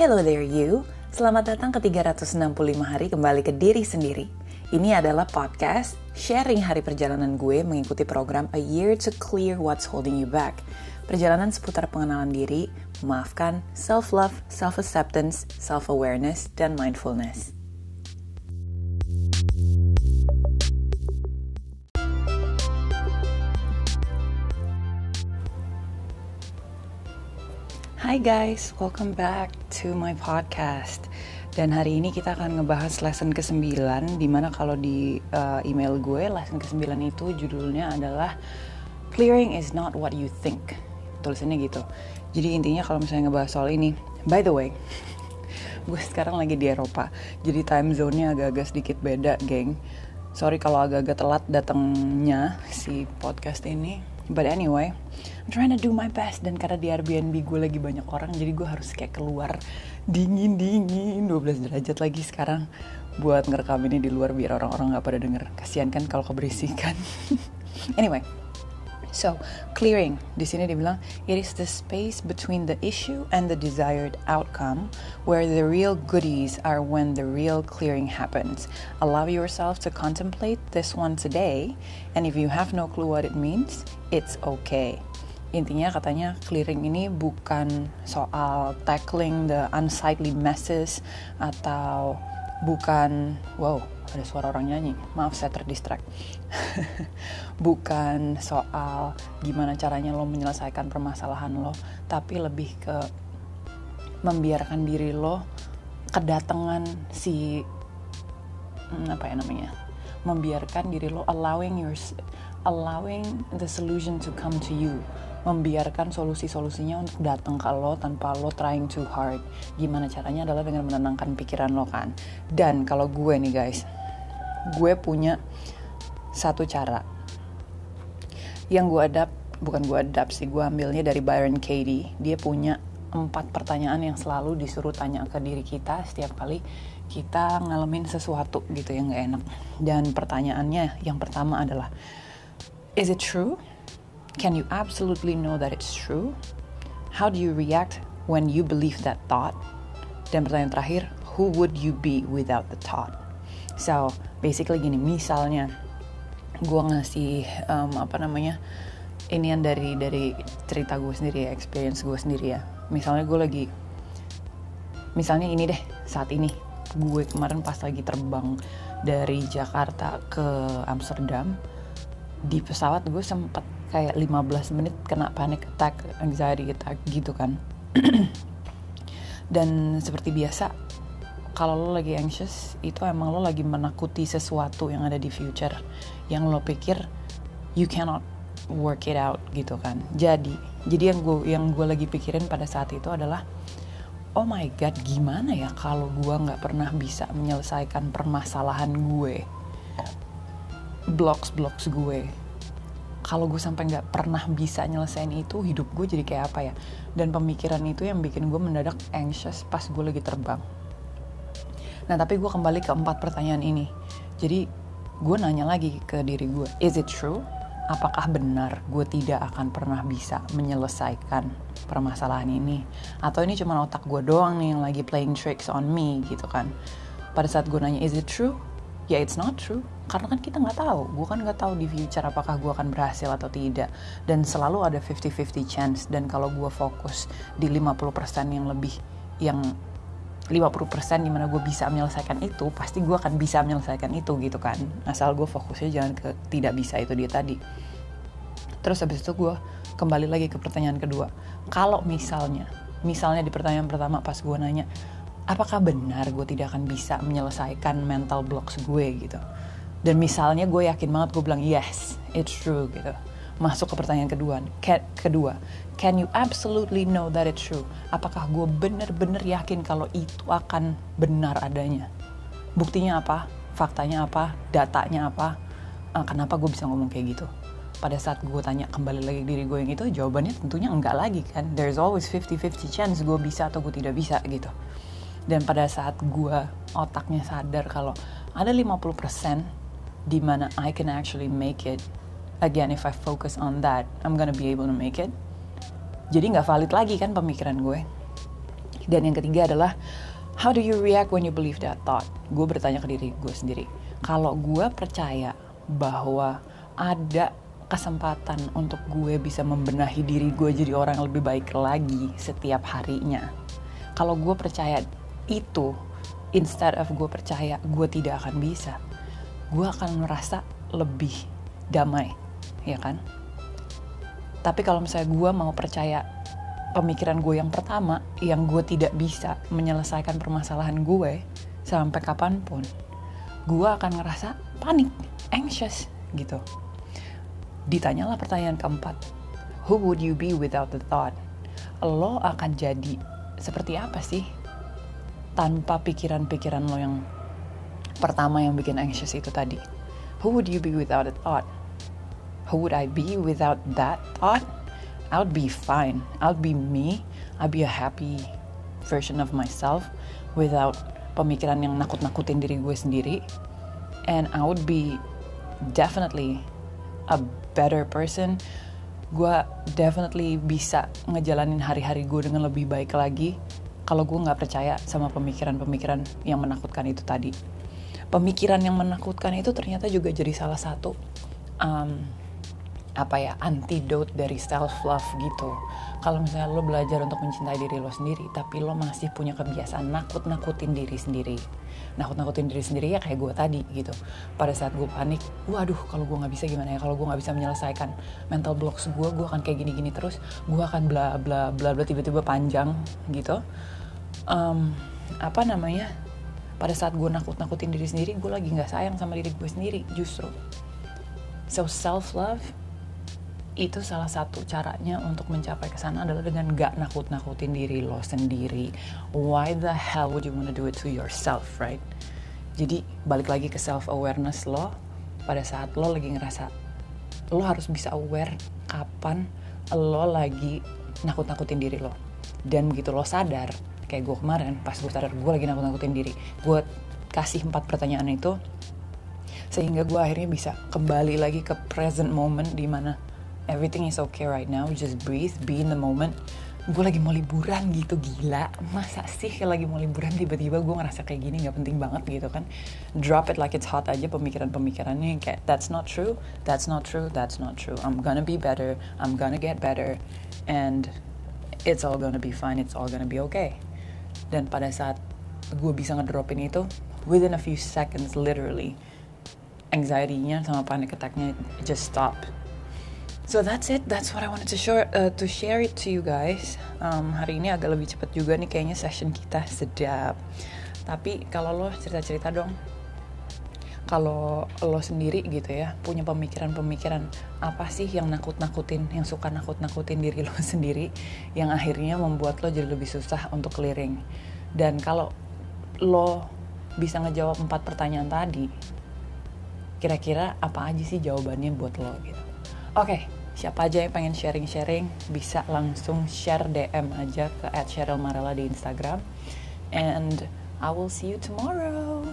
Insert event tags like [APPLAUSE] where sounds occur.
Hello there you, selamat datang ke 365 hari kembali ke diri sendiri. Ini adalah podcast sharing hari perjalanan gue mengikuti program A Year to Clear What's Holding You Back. Perjalanan seputar pengenalan diri, memaafkan, self-love, self-acceptance, self-awareness, dan mindfulness. Hi guys, welcome back to my podcast. Dan hari ini kita akan ngebahas lesson ke-9 Di mana kalau di uh, email gue lesson ke-9 itu judulnya adalah Clearing is not what you think. Tulisannya gitu. Jadi intinya kalau misalnya ngebahas soal ini By the way, [LAUGHS] gue sekarang lagi di Eropa Jadi time zone-nya agak-agak sedikit beda geng. Sorry kalau agak-agak telat datangnya si podcast ini But anyway, trying to do my best dan karena di Airbnb gue lagi banyak orang jadi gue harus kayak keluar dingin dingin 12 derajat lagi sekarang buat ngerekam ini di luar biar orang-orang nggak pada denger. Kasihan kan kalau keberisikan. [LAUGHS] anyway, So, clearing. Di sini dibilang, it is the space between the issue and the desired outcome where the real goodies are when the real clearing happens. Allow yourself to contemplate this one today, and if you have no clue what it means, it's okay. Intinya katanya clearing ini bukan soal tackling the unsightly messes atau bukan wow ada suara orang nyanyi. Maaf saya terdistract. [LAUGHS] Bukan soal gimana caranya lo menyelesaikan permasalahan lo tapi lebih ke membiarkan diri lo kedatangan si hmm, apa ya namanya membiarkan diri lo allowing your allowing the solution to come to you membiarkan solusi-solusinya untuk datang ke lo tanpa lo trying too hard. Gimana caranya adalah dengan menenangkan pikiran lo kan. Dan kalau gue nih guys, gue punya satu cara yang gue adapt bukan gue adapt sih gue ambilnya dari Byron Katie dia punya empat pertanyaan yang selalu disuruh tanya ke diri kita setiap kali kita ngalamin sesuatu gitu yang gak enak dan pertanyaannya yang pertama adalah is it true can you absolutely know that it's true? How do you react when you believe that thought? Dan pertanyaan terakhir who would you be without the thought? So basically gini misalnya gue ngasih um, apa namanya ini yang dari dari cerita gue sendiri ya experience gue sendiri ya. Misalnya gue lagi misalnya ini deh saat ini gue kemarin pas lagi terbang dari Jakarta ke Amsterdam di pesawat gue sempet kayak 15 menit kena panic attack anxiety attack gitu kan. [CLEARS THROAT] Dan seperti biasa kalau lo lagi anxious itu emang lo lagi menakuti sesuatu yang ada di future yang lo pikir you cannot work it out gitu kan. Jadi jadi yang gue yang gue lagi pikirin pada saat itu adalah oh my god gimana ya kalau gue nggak pernah bisa menyelesaikan permasalahan gue? Blocks blocks gue kalau gue sampai nggak pernah bisa nyelesain itu hidup gue jadi kayak apa ya dan pemikiran itu yang bikin gue mendadak anxious pas gue lagi terbang Nah tapi gue kembali ke empat pertanyaan ini. Jadi gue nanya lagi ke diri gue, is it true? Apakah benar gue tidak akan pernah bisa menyelesaikan permasalahan ini? Atau ini cuma otak gue doang nih yang lagi playing tricks on me gitu kan? Pada saat gue nanya, is it true? Ya it's not true, karena kan kita nggak tahu. Gue kan nggak tahu di future apakah gue akan berhasil atau tidak. Dan selalu ada 50-50 chance. Dan kalau gue fokus di 50% yang lebih yang 50% di mana gue bisa menyelesaikan itu pasti gue akan bisa menyelesaikan itu gitu kan asal gue fokusnya jangan ke tidak bisa itu dia tadi terus habis itu gue kembali lagi ke pertanyaan kedua kalau misalnya misalnya di pertanyaan pertama pas gue nanya apakah benar gue tidak akan bisa menyelesaikan mental blocks gue gitu? Dan misalnya gue yakin banget gue bilang yes it's true gitu. Masuk ke pertanyaan kedua Ke kedua can you absolutely know that it's true? Apakah gue bener-bener yakin kalau itu akan benar adanya? Buktinya apa? Faktanya apa? Datanya apa? Uh, kenapa gue bisa ngomong kayak gitu? Pada saat gue tanya kembali lagi diri gue yang itu jawabannya tentunya enggak lagi kan. There's always 50-50 chance gue bisa atau gue tidak bisa gitu dan pada saat gue otaknya sadar kalau ada 50% di mana I can actually make it again if I focus on that I'm gonna be able to make it. Jadi nggak valid lagi kan pemikiran gue. Dan yang ketiga adalah how do you react when you believe that thought? Gue bertanya ke diri gue sendiri. Kalau gue percaya bahwa ada kesempatan untuk gue bisa membenahi diri gue jadi orang yang lebih baik lagi setiap harinya. Kalau gue percaya itu, instead of gue percaya gue tidak akan bisa, gue akan merasa lebih damai, ya kan? Tapi kalau misalnya gue mau percaya pemikiran gue yang pertama, yang gue tidak bisa menyelesaikan permasalahan gue sampai kapan pun, gue akan ngerasa panik, anxious gitu ditanyalah pertanyaan keempat. Who would you be without the thought? Lo akan jadi seperti apa sih tanpa pikiran-pikiran lo yang pertama yang bikin anxious itu tadi? Who would you be without a thought? Who would I be without that thought? I would be fine. I would be me. I'd be a happy version of myself without pemikiran yang nakut-nakutin diri gue sendiri. And I would be definitely a better person gue definitely bisa ngejalanin hari-hari gue dengan lebih baik lagi kalau gue nggak percaya sama pemikiran-pemikiran yang menakutkan itu tadi. Pemikiran yang menakutkan itu ternyata juga jadi salah satu um, apa ya antidote dari self love gitu. Kalau misalnya lo belajar untuk mencintai diri lo sendiri tapi lo masih punya kebiasaan nakut nakutin diri sendiri. Nakut-nakutin diri sendiri ya kayak gue tadi gitu. Pada saat gue panik waduh kalau gue nggak bisa gimana ya? Kalau gue nggak bisa menyelesaikan mental blocks gue gue akan kayak gini-gini terus. Gue akan bla bla bla bla tiba-tiba panjang gitu. Um, apa namanya pada saat gue nakut-nakutin diri sendiri gue lagi nggak sayang sama diri gue sendiri justru. So self love itu salah satu caranya untuk mencapai ke sana adalah dengan gak nakut-nakutin diri lo sendiri. Why the hell would you wanna do it to yourself, right? Jadi balik lagi ke self awareness lo pada saat lo lagi ngerasa lo harus bisa aware kapan lo lagi nakut-nakutin diri lo. Dan begitu lo sadar, kayak gue kemarin pas gue sadar gue lagi nakut-nakutin diri, gue kasih empat pertanyaan itu sehingga gue akhirnya bisa kembali lagi ke present moment di mana everything is okay right now just breathe be in the moment. Gue lagi mau liburan gitu gila. Masa sih lagi mau liburan? Tiba-tiba gue ngerasa kayak gini nggak penting banget gitu kan. Drop it like it's hot aja pemikiran-pemikirannya kayak that's not true that's not true that's not true. I'm gonna be better I'm gonna get better and it's all gonna be fine it's all gonna be okay. Dan pada saat gue bisa ngedropin itu within a few seconds literally anxiety-nya sama panic attack-nya just stop So that's it. That's what I wanted to share uh, to share it to you guys. Um, hari ini agak lebih cepat juga nih kayaknya session kita sedap. Tapi kalau lo cerita-cerita dong. Kalau lo sendiri gitu ya punya pemikiran-pemikiran apa sih yang nakut-nakutin, yang suka nakut-nakutin diri lo [LAUGHS] sendiri, yang akhirnya membuat lo jadi lebih susah untuk clearing. Dan kalau lo bisa ngejawab empat pertanyaan tadi, kira-kira apa aja sih jawabannya buat lo gitu? Oke, okay, siapa aja yang pengen sharing-sharing bisa langsung share DM aja ke @cherylmarella di Instagram and I will see you tomorrow.